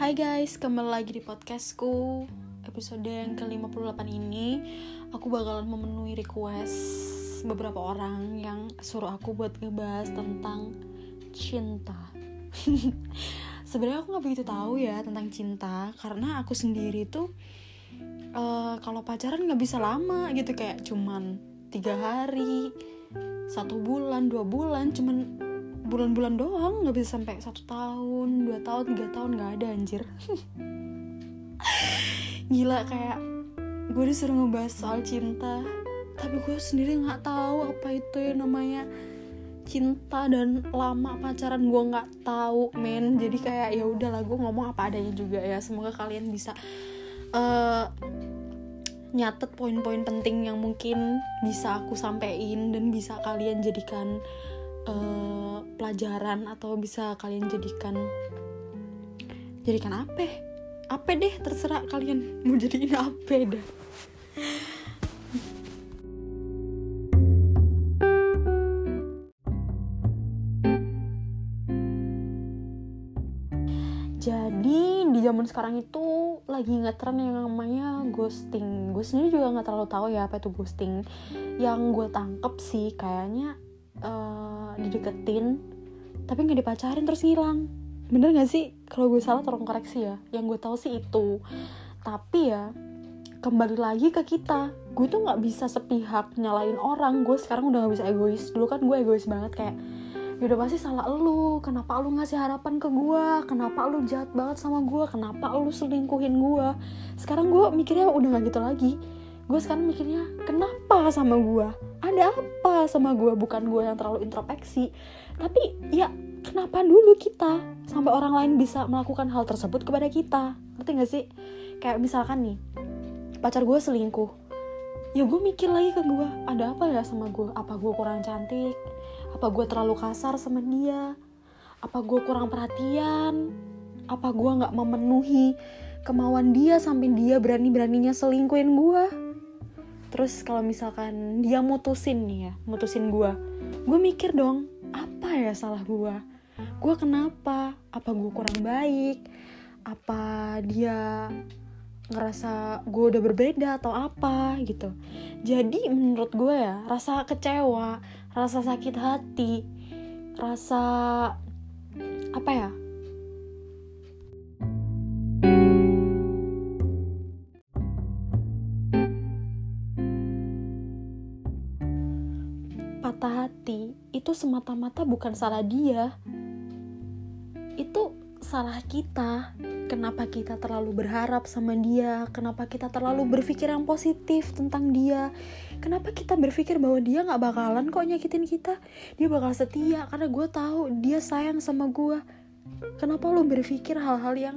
Hai guys, kembali lagi di podcastku Episode yang ke-58 ini. Aku bakalan memenuhi request beberapa orang yang suruh aku buat ngebahas tentang cinta. Sebenarnya aku nggak begitu tahu ya tentang cinta Karena aku sendiri tuh uh, Kalau pacaran nggak bisa lama gitu Kayak cuman tiga hari satu bulan, dua bulan Cuman bulan-bulan doang nggak bisa sampai satu tahun dua tahun tiga tahun nggak ada anjir. Gila kayak gue disuruh ngebahas soal cinta tapi gue sendiri nggak tahu apa itu yang namanya cinta dan lama pacaran gue nggak tahu men. Jadi kayak ya udahlah gue ngomong apa adanya juga ya. Semoga kalian bisa uh, nyatet poin-poin penting yang mungkin bisa aku sampein dan bisa kalian jadikan uh, pelajaran atau bisa kalian jadikan jadikan apa apa deh terserah kalian. Mau jadiin apa dah jadi di zaman sekarang itu lagi ngetren yang namanya ghosting. Gue sendiri juga nggak terlalu tahu ya apa itu ghosting. Yang gue tangkep sih kayaknya uh, dideketin tapi nggak dipacarin terus ngilang bener gak sih? Kalau gue salah tolong koreksi ya. Yang gue tahu sih itu. Tapi ya kembali lagi ke kita. Gue tuh nggak bisa sepihak nyalain orang. Gue sekarang udah nggak bisa egois. Dulu kan gue egois banget kayak ya udah pasti salah lu. Kenapa lu ngasih harapan ke gue kenapa lu jahat banget sama gue kenapa lu selingkuhin gue sekarang gue mikirnya udah nggak gitu lagi gue sekarang mikirnya kenapa sama gue ada apa sama gue bukan gue yang terlalu introspeksi. Tapi ya kenapa dulu kita sampai orang lain bisa melakukan hal tersebut kepada kita? Ngerti gak sih? Kayak misalkan nih pacar gue selingkuh. Ya gue mikir lagi ke gue ada apa ya sama gue apa gue kurang cantik? Apa gue terlalu kasar sama dia? Apa gue kurang perhatian? Apa gue nggak memenuhi kemauan dia sampai dia berani beraninya selingkuhin gue terus kalau misalkan dia mutusin nih ya mutusin gue gue mikir dong apa ya salah gue gue kenapa? Apa gue kurang baik? Apa dia ngerasa gue udah berbeda atau apa gitu? Jadi menurut gue ya rasa kecewa rasa sakit hati rasa apa ya itu semata-mata bukan salah dia. Itu salah kita. Kenapa kita terlalu berharap sama dia? Kenapa kita terlalu berpikir yang positif tentang dia? Kenapa kita berpikir bahwa dia nggak bakalan kok nyakitin kita? Dia bakal setia karena gue tahu dia sayang sama gue. Kenapa lo berpikir hal-hal yang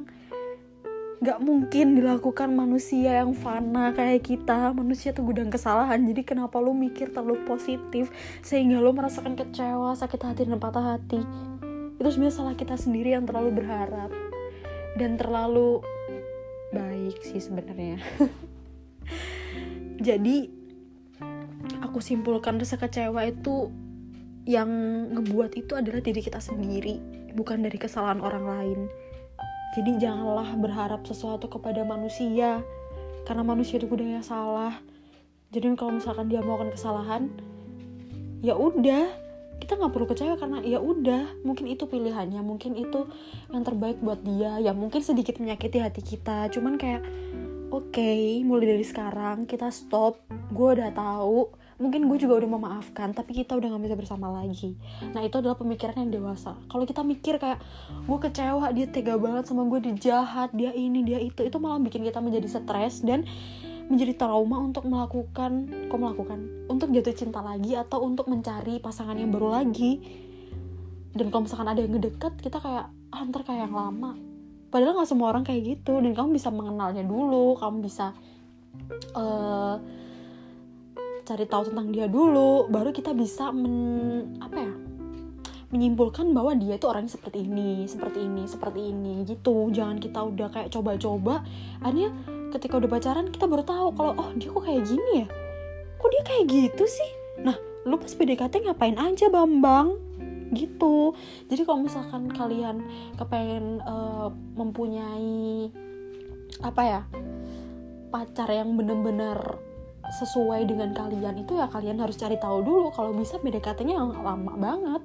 gak mungkin dilakukan manusia yang fana kayak kita. Manusia tuh gudang kesalahan. Jadi kenapa lu mikir terlalu positif sehingga lu merasakan kecewa sakit hati dan patah hati? Itu sebenarnya salah kita sendiri yang terlalu berharap dan terlalu baik sih sebenarnya. Jadi aku simpulkan rasa kecewa itu yang ngebuat itu adalah diri kita sendiri bukan dari kesalahan orang lain jadi janganlah berharap sesuatu kepada manusia karena manusia itu yang salah. Jadi kalau misalkan dia melakukan kesalahan, ya udah kita nggak perlu kecewa karena ya udah mungkin itu pilihannya mungkin itu yang terbaik buat dia ya mungkin sedikit menyakiti hati kita cuman kayak oke okay, mulai dari sekarang kita stop gue udah tahu mungkin gue juga udah memaafkan tapi kita udah gak bisa bersama lagi. Nah itu adalah pemikiran yang dewasa. Kalau kita mikir kayak gue kecewa dia tega banget sama gue dia jahat dia ini dia itu itu malah bikin kita menjadi stres dan menjadi trauma untuk melakukan kok melakukan? Untuk jatuh cinta lagi atau untuk mencari pasangan yang baru lagi. Dan kalau misalkan ada yang ngedeket kita kayak ah, kayak yang lama. Padahal nggak semua orang kayak gitu dan kamu bisa mengenalnya dulu kamu bisa uh, cari tahu tentang dia dulu baru kita bisa men apa ya menyimpulkan bahwa dia itu orangnya seperti ini seperti ini seperti ini gitu. Jangan kita udah kayak coba-coba. Akhirnya ketika udah pacaran kita baru tahu kalau oh dia kok kayak gini ya? Kok dia kayak gitu sih? Nah lu pas PDKT ngapain aja bambang? Gitu. Jadi kalau misalkan kalian kepengen uh, mempunyai apa ya pacar yang bener-bener sesuai dengan kalian itu ya kalian harus cari tahu dulu. Kalau bisa PDKT-nya lama banget.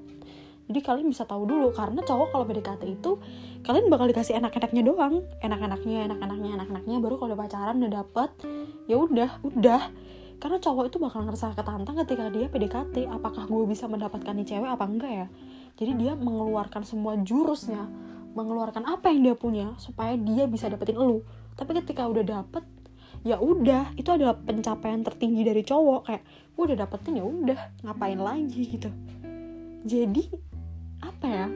Jadi kalian bisa tahu dulu. Karena cowok kalau PDKT itu kalian bakal dikasih enak-enaknya doang. Enak-enaknya enak-enaknya enak-enaknya. Baru kalau pacaran udah dapet ya udah udah. Karena cowok itu bakal ngerasa ketantang ketika dia PDKT. Apakah gue bisa mendapatkan nih cewek apa enggak ya? Jadi dia mengeluarkan semua jurusnya. Mengeluarkan apa yang dia punya supaya dia bisa dapetin elu tapi ketika udah dapet ya udah itu adalah pencapaian tertinggi dari cowok kayak gue udah dapetin ya udah ngapain lagi? gitu. Jadi apa ya?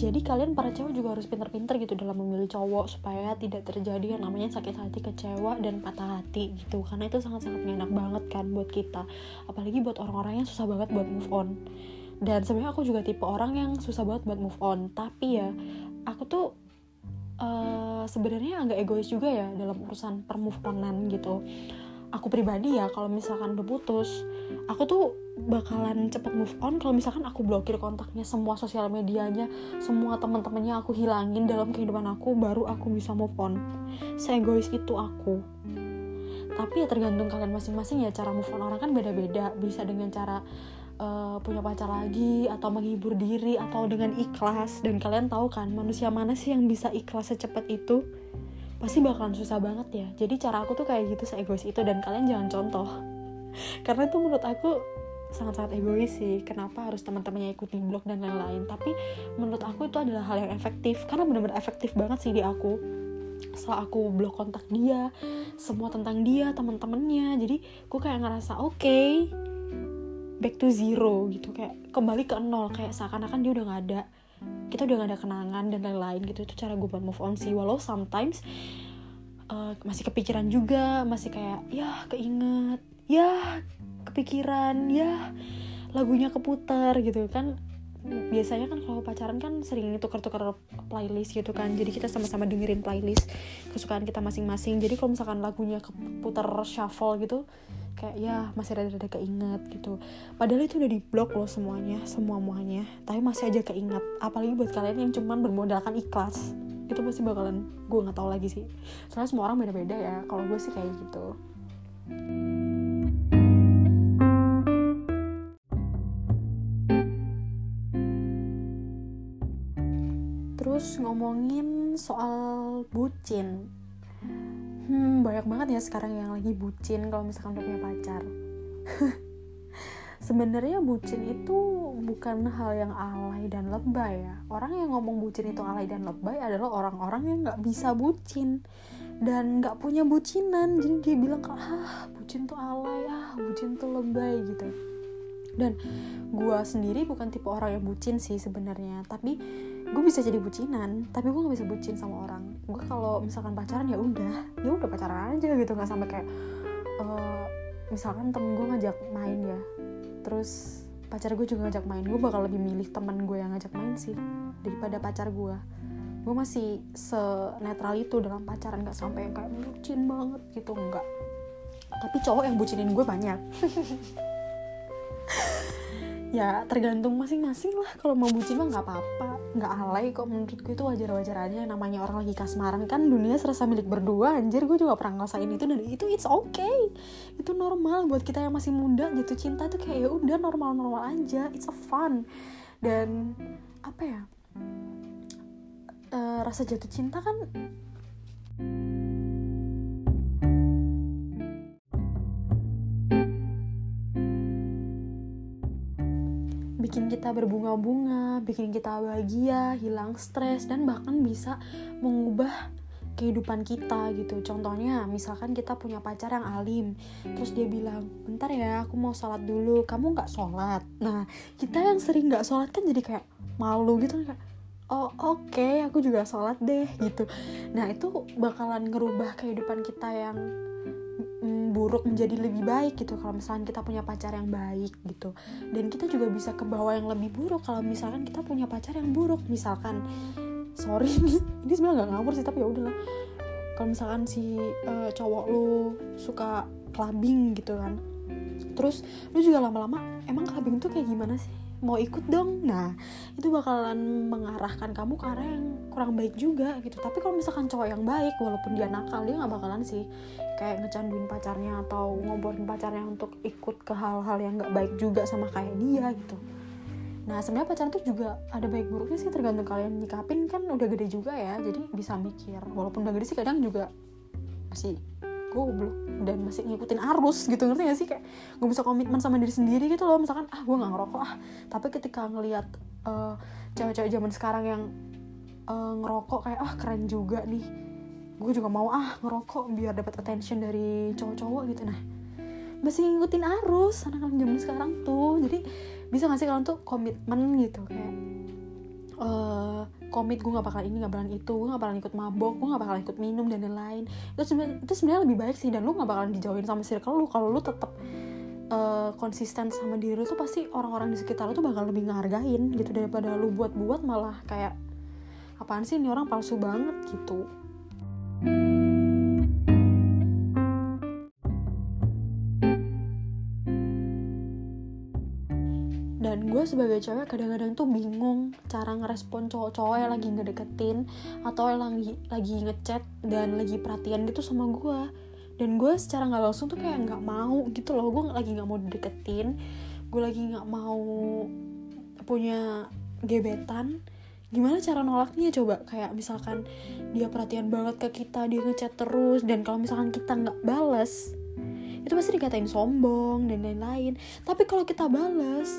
Jadi kalian para cewek juga harus pinter-pinter gitu dalam memilih cowok supaya tidak terjadi yang namanya sakit hati kecewa dan patah hati gitu. Karena itu sangat-sangat enak banget kan buat kita. Apalagi buat orang-orang yang susah banget buat move on dan sebenarnya aku juga tipe orang yang susah banget buat move on. Tapi ya aku tuh uh, sebenarnya agak egois juga ya dalam urusan per move onan gitu. Aku pribadi ya kalau misalkan udah putus aku tuh bakalan cepet move on kalau misalkan aku blokir kontaknya semua sosial medianya semua teman-temannya aku hilangin dalam kehidupan aku baru aku bisa move on. Egois itu aku. Tapi ya tergantung kalian masing-masing ya cara move on orang kan beda-beda. Bisa dengan cara uh, punya pacar lagi atau menghibur diri atau dengan ikhlas. Dan kalian tahu kan manusia mana sih yang bisa ikhlas secepat itu? Pasti bakalan susah banget ya. Jadi cara aku tuh kayak gitu egois itu. Dan kalian jangan contoh. Karena itu menurut aku sangat-sangat egois sih. Kenapa harus teman-temannya ikuti blog dan lain-lain. Tapi menurut aku itu adalah hal yang efektif. Karena benar-benar efektif banget sih di aku. Setelah aku blok kontak dia semua tentang dia teman-temannya. Jadi aku kayak ngerasa oke okay, back to zero gitu. Kayak kembali ke nol kayak seakan-akan dia udah nggak ada. Kita udah gak ada kenangan dan lain-lain gitu. Itu cara gue buat move on sih. Walau sometimes uh, masih kepikiran juga masih kayak ya keinget. Ya kepikiran. Ya lagunya keputar gitu kan biasanya kan kalau pacaran kan sering tukar-tukar playlist gitu kan. Jadi kita sama-sama dengerin playlist kesukaan kita masing-masing. Jadi kalau misalkan lagunya keputar shuffle gitu kayak ya masih rada-rada keinget gitu. Padahal itu udah di blok loh semuanya semua muanya tapi masih aja keinget. Apalagi buat kalian yang cuman bermodalkan ikhlas. Itu pasti bakalan gue nggak tahu lagi sih. Soalnya semua orang beda-beda ya. Kalau gue sih kayak gitu. terus ngomongin soal bucin. Hmm banyak banget ya sekarang yang lagi bucin kalau misalkan udah punya pacar. Sebenarnya bucin itu bukan hal yang alay dan lebay ya. Orang yang ngomong bucin itu alay dan lebay adalah orang-orang yang nggak bisa bucin dan nggak punya bucinan. Jadi dia bilang ah bucin tuh alay ah bucin tuh lebay gitu. Dan gue sendiri bukan tipe orang yang bucin sih sebenarnya tapi gue bisa jadi bucinan tapi gue gak bisa bucin sama orang. Gue kalau misalkan pacaran ya udah ya udah pacaran aja gitu. Nggak sampai kayak uh, misalkan temen gue ngajak main ya terus pacar gue juga ngajak main. Gue bakal lebih milih temen gue yang ngajak main sih daripada pacar gue gue masih senetral itu dalam pacaran gak sampai yang kayak bucin banget gitu enggak tapi cowok yang bucinin gue banyak ya tergantung masing-masing lah. Kalau mau bucin mah nggak apa-apa. Nggak alay kok menurutku itu wajar-wajar aja namanya orang lagi kasmaran. Kan dunia serasa milik berdua anjir. Gue juga pernah ngerasain itu dan itu it's okay. Itu normal buat kita yang masih muda. Jatuh cinta tuh kayak ya udah normal-normal aja. It's a fun. Dan apa ya? Uh, rasa jatuh cinta kan kita berbunga-bunga, bikin kita bahagia, hilang stres, dan bahkan bisa mengubah kehidupan kita gitu. Contohnya, misalkan kita punya pacar yang alim, terus dia bilang, bentar ya, aku mau sholat dulu, kamu nggak sholat. Nah, kita yang sering nggak sholat kan jadi kayak malu gitu kayak, oh oke, okay, aku juga sholat deh gitu. Nah, itu bakalan ngerubah kehidupan kita yang buruk menjadi lebih baik gitu. Kalau misalnya kita punya pacar yang baik gitu. Dan kita juga bisa ke bawah yang lebih buruk. Kalau misalkan kita punya pacar yang buruk misalkan sorry nih ini sebenarnya nggak ngawur sih tapi ya udahlah. Kalau misalkan si uh, cowok lu suka clubbing gitu kan terus lu juga lama-lama emang clubbing tuh kayak gimana sih mau ikut dong. Nah itu bakalan mengarahkan kamu ke arah yang kurang baik juga gitu. Tapi kalau misalkan cowok yang baik walaupun dia nakal dia nggak bakalan sih kayak ngecanduin pacarnya atau ngomporin pacarnya untuk ikut ke hal-hal yang nggak baik juga sama kayak dia gitu. Nah sebenarnya pacaran tuh juga ada baik buruknya sih tergantung kalian nyikapin kan udah gede juga ya. Jadi bisa mikir walaupun udah gede sih kadang juga masih goblok dan masih ngikutin arus gitu ngerti gak sih? Kayak gue bisa komitmen sama diri sendiri gitu loh. Misalkan ah gue nggak ngerokok ah. Tapi ketika ngelihat uh, cewek-cewek zaman sekarang yang uh, ngerokok kayak ah keren juga nih. Gue juga mau ah ngerokok biar dapat attention dari cowok-cowok gitu. Nah masih ngikutin arus anak-anak zaman sekarang tuh. Jadi bisa gak sih kalian tuh komitmen gitu? Kayak uh, komit gue gak bakal ini gak bakalan itu gue gak bakalan ikut mabok gue gak bakalan ikut minum dan lain-lain. Itu sebenarnya itu sebenarnya lebih baik sih dan lu gak bakalan dijauhin sama circle lu. Kalau lu tetap uh, eh, konsisten sama diri lu tuh pasti orang-orang di sekitar lu tuh bakal lebih ngehargain gitu daripada lu buat-buat malah kayak apaan sih ini orang palsu banget gitu sebagai cewek kadang-kadang tuh bingung cara ngerespon cowok-cowok yang lagi ngedeketin atau yang lagi lagi ngechat dan lagi perhatian gitu sama gue dan gue secara nggak langsung tuh kayak nggak mau gitu loh. Gue lagi nggak mau dideketin gue lagi nggak mau punya gebetan. Gimana cara nolaknya? Coba kayak misalkan dia perhatian banget ke kita dia ngechat terus dan kalau misalkan kita nggak bales itu pasti dikatain sombong dan lain-lain. Tapi kalau kita bales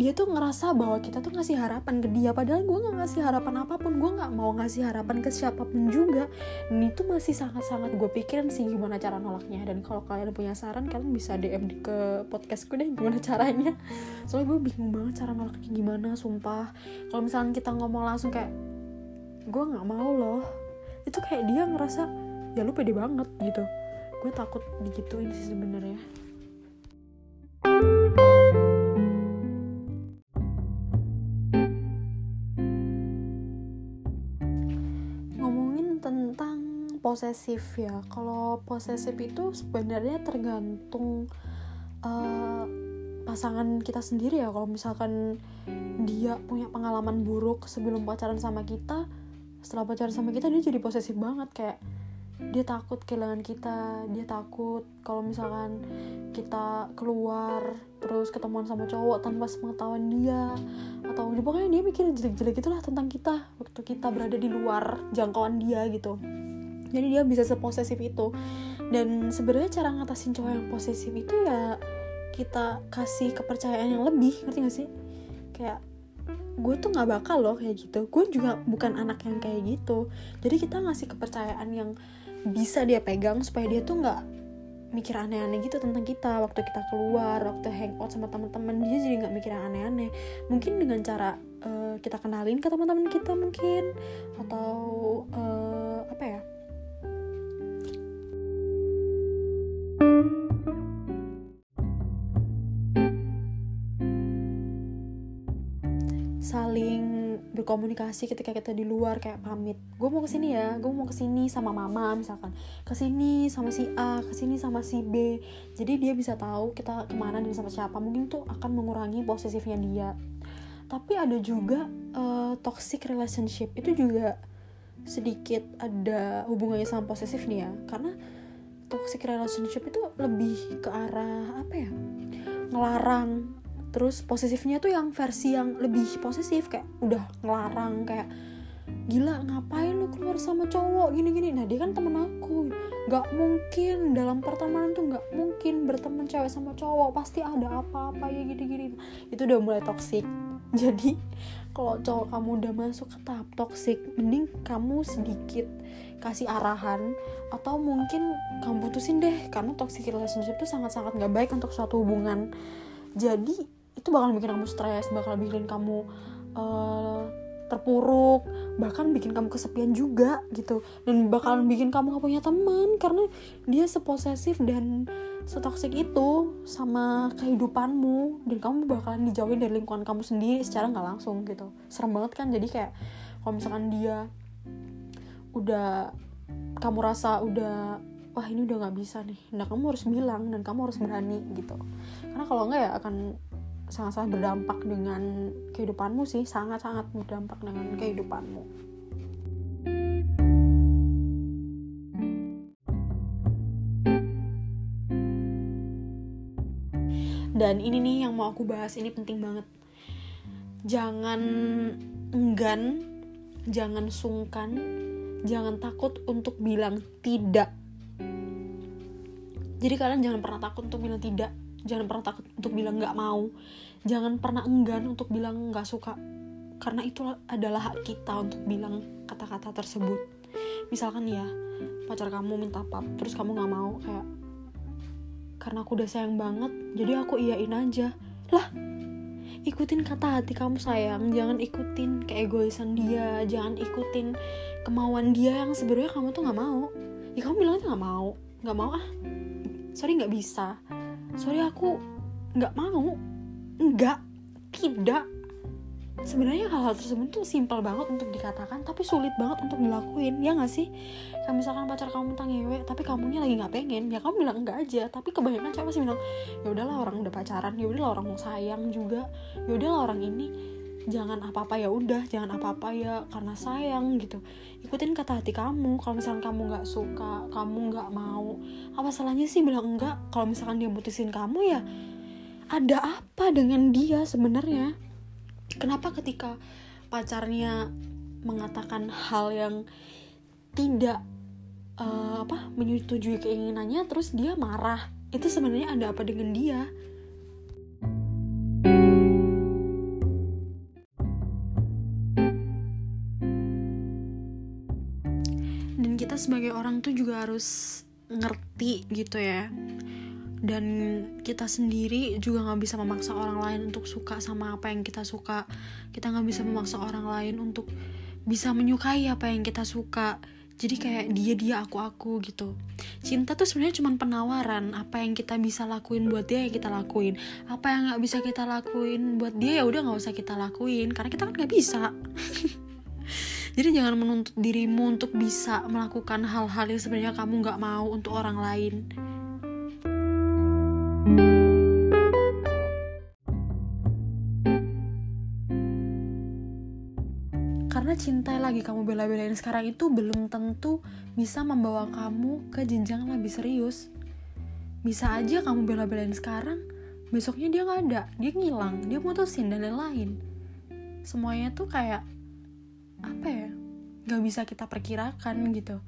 dia tuh ngerasa bahwa kita tuh ngasih harapan ke dia padahal gue nggak ngasih harapan apa pun gue nggak mau ngasih harapan ke siapa pun juga. Dan itu masih sangat-sangat gue pikirin sih gimana cara nolaknya. Dan kalau kalian punya saran kalian bisa DM ke podcastku deh gimana caranya. Soalnya gue bingung banget cara nolaknya gimana sumpah. Kalau misalnya kita ngomong langsung kayak gue nggak mau loh itu kayak dia ngerasa ya lu pede banget gitu. Gue takut digituin sih sebenarnya posesif ya. Kalau posesif itu sebenarnya tergantung uh, pasangan kita sendiri ya. Kalau misalkan dia punya pengalaman buruk sebelum pacaran sama kita setelah pacaran sama kita dia jadi posesif banget. Kayak dia takut kehilangan kita dia takut kalau misalkan kita keluar terus ketemuan sama cowok tanpa sepengetahuan dia atau pokoknya dia mikir jelek-jelek itulah tentang kita waktu kita berada di luar jangkauan dia gitu. Jadi dia bisa seposesif itu. Dan sebenarnya cara ngatasin cowok yang posesif itu ya kita kasih kepercayaan yang lebih ngerti gak sih? Kayak gue tuh nggak bakal loh kayak gitu. Gue juga bukan anak yang kayak gitu. Jadi kita ngasih kepercayaan yang bisa dia pegang supaya dia tuh nggak mikir aneh-aneh gitu tentang kita. Waktu kita keluar waktu hangout sama teman-teman dia jadi nggak mikir aneh-aneh. Mungkin dengan cara uh, kita kenalin ke teman-teman kita mungkin atau uh, apa ya? Saling berkomunikasi ketika kita di luar kayak pamit. Gue mau ke sini ya gue mau ke sini sama mama misalkan. Ke sini sama si A ke sini sama si B. Jadi dia bisa tahu kita ke mana dan sama siapa. Mungkin tuh akan mengurangi posesifnya dia. Tapi ada juga uh, toxic relationship. Itu juga sedikit ada hubungannya sama posesif nih ya. Karena toxic relationship itu lebih ke arah apa ya? Ngelarang terus posesifnya tuh yang versi yang lebih posesif kayak udah ngelarang kayak gila ngapain lu keluar sama cowok gini-gini? Nah dia kan temen aku. Nggak mungkin dalam pertemanan tuh nggak mungkin berteman cewek sama cowok. Pasti ada apa-apa ya gini-gini. Itu udah mulai toxic. Jadi kalau cowok kamu udah masuk ke tahap toxic mending kamu sedikit kasih arahan atau mungkin kamu putusin deh. Karena toxic relationship itu sangat-sangat nggak baik untuk suatu hubungan. Jadi itu bakal bikin kamu stres bakal bikin kamu uh, terpuruk bahkan bikin kamu kesepian juga gitu. Dan bakal bikin kamu gak punya teman karena dia seposesif dan setoksik itu sama kehidupanmu. Dan kamu bakalan dijauhin dari lingkungan kamu sendiri secara nggak langsung gitu. Serem banget kan? Jadi kayak kalau misalkan dia udah kamu rasa udah wah ini udah nggak bisa nih. Nah kamu harus bilang dan kamu harus berani gitu. Karena kalau enggak ya akan sangat-sangat berdampak dengan kehidupanmu sih sangat-sangat berdampak dengan kehidupanmu. Dan ini nih yang mau aku bahas ini penting banget. Jangan enggan jangan sungkan jangan takut untuk bilang tidak. Jadi kalian jangan pernah takut untuk bilang tidak jangan pernah takut untuk bilang nggak mau. Jangan pernah enggan untuk bilang nggak suka. Karena itu adalah hak kita untuk bilang kata-kata tersebut. Misalkan ya pacar kamu minta pap terus kamu nggak mau kayak karena aku udah sayang banget jadi aku iyain aja. Lah ikutin kata hati kamu sayang. Jangan ikutin keegoisan dia jangan ikutin kemauan dia yang sebenarnya kamu tuh nggak mau. Ya kamu bilang aja nggak mau. Nggak mau ah. Sorry nggak bisa sorry aku nggak mau. Nggak. Tidak. Sebenarnya hal-hal tersebut tuh simpel banget untuk dikatakan tapi sulit banget untuk dilakuin. Ya nggak sih? Kayak misalkan pacar kamu tentang ngewe tapi kamunya lagi nggak pengen. Ya kamu bilang enggak aja tapi kebanyakan cewek masih bilang ya udahlah orang udah pacaran. Ya udahlah orang sayang juga. Ya udahlah orang ini jangan apa-apa ya udah jangan apa-apa ya karena sayang gitu. Ikutin kata hati kamu kalau misalkan kamu nggak suka kamu nggak mau apa salahnya sih bilang enggak? Kalau misalkan dia putusin kamu ya ada apa dengan dia sebenarnya? Kenapa ketika pacarnya mengatakan hal yang tidak uh, apa menyetujui keinginannya terus dia marah? Itu sebenarnya ada apa dengan dia sebagai orang tuh juga harus ngerti gitu ya. Dan kita sendiri juga nggak bisa memaksa orang lain untuk suka sama apa yang kita suka. Kita nggak bisa memaksa orang lain untuk bisa menyukai apa yang kita suka. Jadi kayak dia dia aku aku gitu. Cinta tuh sebenarnya cuma penawaran. Apa yang kita bisa lakuin buat dia ya kita lakuin. Apa yang nggak bisa kita lakuin buat dia ya udah nggak usah kita lakuin. Karena kita kan nggak bisa jadi jangan menuntut dirimu untuk bisa melakukan hal-hal yang sebenarnya kamu nggak mau untuk orang lain. Karena cinta yang lagi kamu bela-belain sekarang itu belum tentu bisa membawa kamu ke jenjang lebih serius. Bisa aja kamu bela-belain sekarang besoknya dia nggak ada. Dia ngilang dia putusin dan lain-lain. Semuanya tuh kayak apa ya nggak bisa kita perkirakan gitu.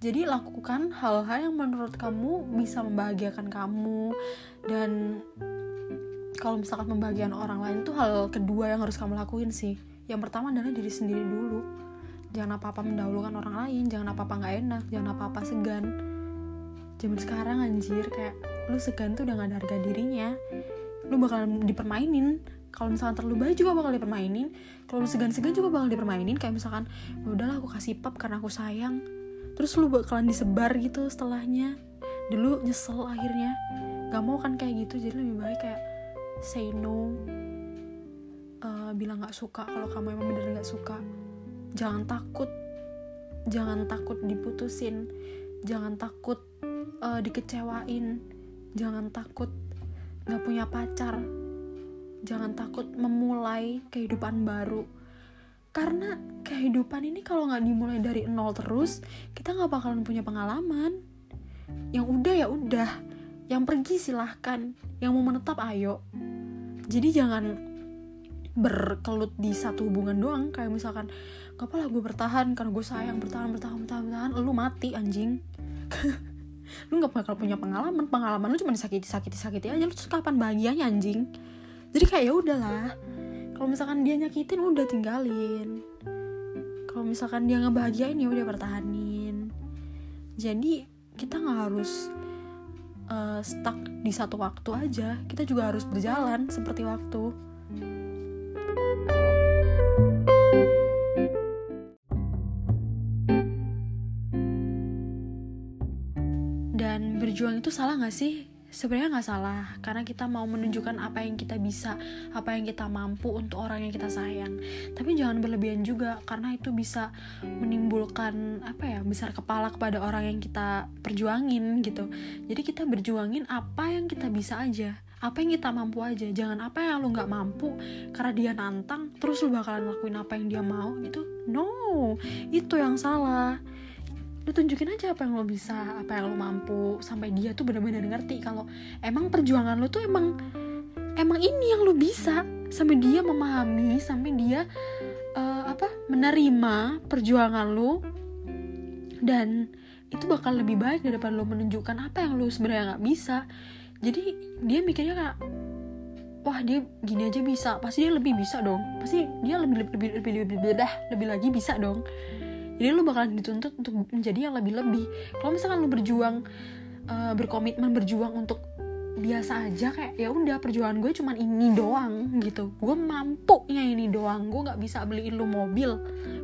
Jadi lakukan hal-hal yang menurut kamu bisa membahagiakan kamu. Dan kalau misalkan membahagiakan orang lain tuh hal kedua yang harus kamu lakuin sih. Yang pertama adalah diri sendiri dulu. Jangan apa-apa mendahulukan orang lain jangan apa-apa nggak enak jangan apa-apa segan. Zaman sekarang anjir kayak lu segan tuh udah gak ada harga dirinya. Lu bakal dipermainin kalau misalkan terlalu baik juga bakal dipermainin. Kalau segan-segan juga bakal dipermainin. Kayak misalkan ya udahlah aku kasih pap karena aku sayang. Terus lu bakalan disebar gitu setelahnya. Dulu nyesel akhirnya. Gak mau kan kayak gitu. Jadi lebih baik kayak say no. Uh, bilang nggak suka. Kalau kamu emang bener nggak suka jangan takut. Jangan takut diputusin. Jangan takut uh, dikecewain. Jangan takut nggak punya pacar jangan takut memulai kehidupan baru. Karena kehidupan ini kalau nggak dimulai dari nol terus kita nggak bakalan punya pengalaman. Yang udah ya udah. Yang pergi silahkan. Yang mau menetap ayo. Jadi jangan berkelut di satu hubungan doang. Kayak misalkan apa gue bertahan? Karena gue sayang bertahan bertahan bertahan bertahan. Lu mati anjing. Lu nggak bakal punya pengalaman. Pengalaman lu cuma disakiti sakiti sakiti aja. Lu terus kapan bahagianya anjing jadi kayak ya udahlah. Kalau misalkan dia nyakitin udah tinggalin. Kalau misalkan dia ngebahagiain ya udah pertahanin. Jadi kita nggak harus uh, stuck di satu waktu aja. Kita juga harus berjalan seperti waktu. Dan berjuang itu salah gak sih sebenarnya nggak salah karena kita mau menunjukkan apa yang kita bisa apa yang kita mampu untuk orang yang kita sayang. Tapi jangan berlebihan juga karena itu bisa menimbulkan apa ya besar kepala kepada orang yang kita perjuangin gitu. Jadi kita berjuangin apa yang kita bisa aja apa yang kita mampu aja. Jangan apa yang lu nggak mampu karena dia nantang terus lu bakalan lakuin apa yang dia mau gitu. No itu yang salah lu tunjukin aja apa yang lo bisa apa yang lo mampu sampai dia tuh benar-benar ngerti kalau emang perjuangan lo tuh emang emang ini yang lo bisa sampai dia memahami sampai dia uh, apa menerima perjuangan lo dan itu bakal lebih baik daripada lo menunjukkan apa yang lo sebenarnya nggak bisa jadi dia mikirnya kayak wah dia gini aja bisa pasti dia lebih bisa dong pasti dia lebih lebih lebih lebih lebih, lebih, lebih, lebih lagi bisa dong jadi lu bakalan dituntut untuk menjadi yang lebih-lebih. Kalau misalkan lu berjuang uh, berkomitmen berjuang untuk biasa aja kayak ya udah perjuangan gue cuman ini doang gitu. Gue mampu nya ini doang. Gue nggak bisa beliin lu mobil.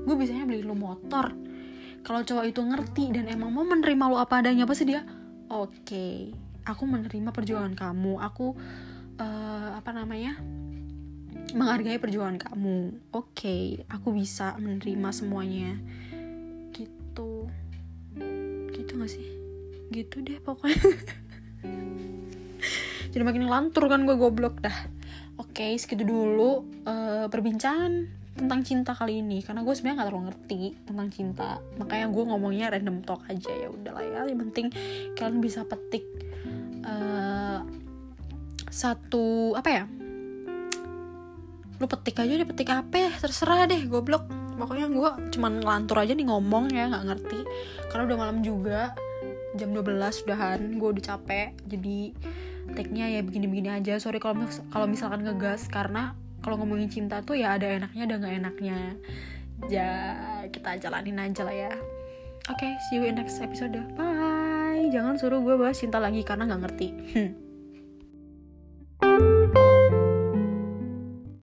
Gue bisanya beliin lu motor. Kalau cowok itu ngerti dan emang mau menerima lu apa adanya pasti dia oke okay, aku menerima perjuangan kamu. Aku uh, apa namanya menghargai perjuangan kamu. Oke okay, aku bisa menerima semuanya gitu. Gitu gak sih? Gitu deh pokoknya. Jadi makin lantur kan gue goblok dah. Oke segitu dulu uh, perbincangan tentang cinta kali ini. Karena gue sebenarnya nggak terlalu ngerti tentang cinta. Makanya gue ngomongnya random talk aja. Ya udahlah ya yang penting kalian bisa petik uh, satu apa ya? Lu petik aja deh petik apa ya? Terserah deh goblok pokoknya gue cuman ngelantur aja nih ngomong ya nggak ngerti. Karena udah malam juga jam 12 udahan gue udah capek. Jadi take-nya ya begini-begini aja. Sorry kalau kalau misalkan ngegas karena kalau ngomongin cinta tuh ya ada enaknya ada nggak enaknya. Ya kita jalanin aja lah ya. Oke okay, see you in next episode. Bye. Jangan suruh gue bahas cinta lagi karena nggak ngerti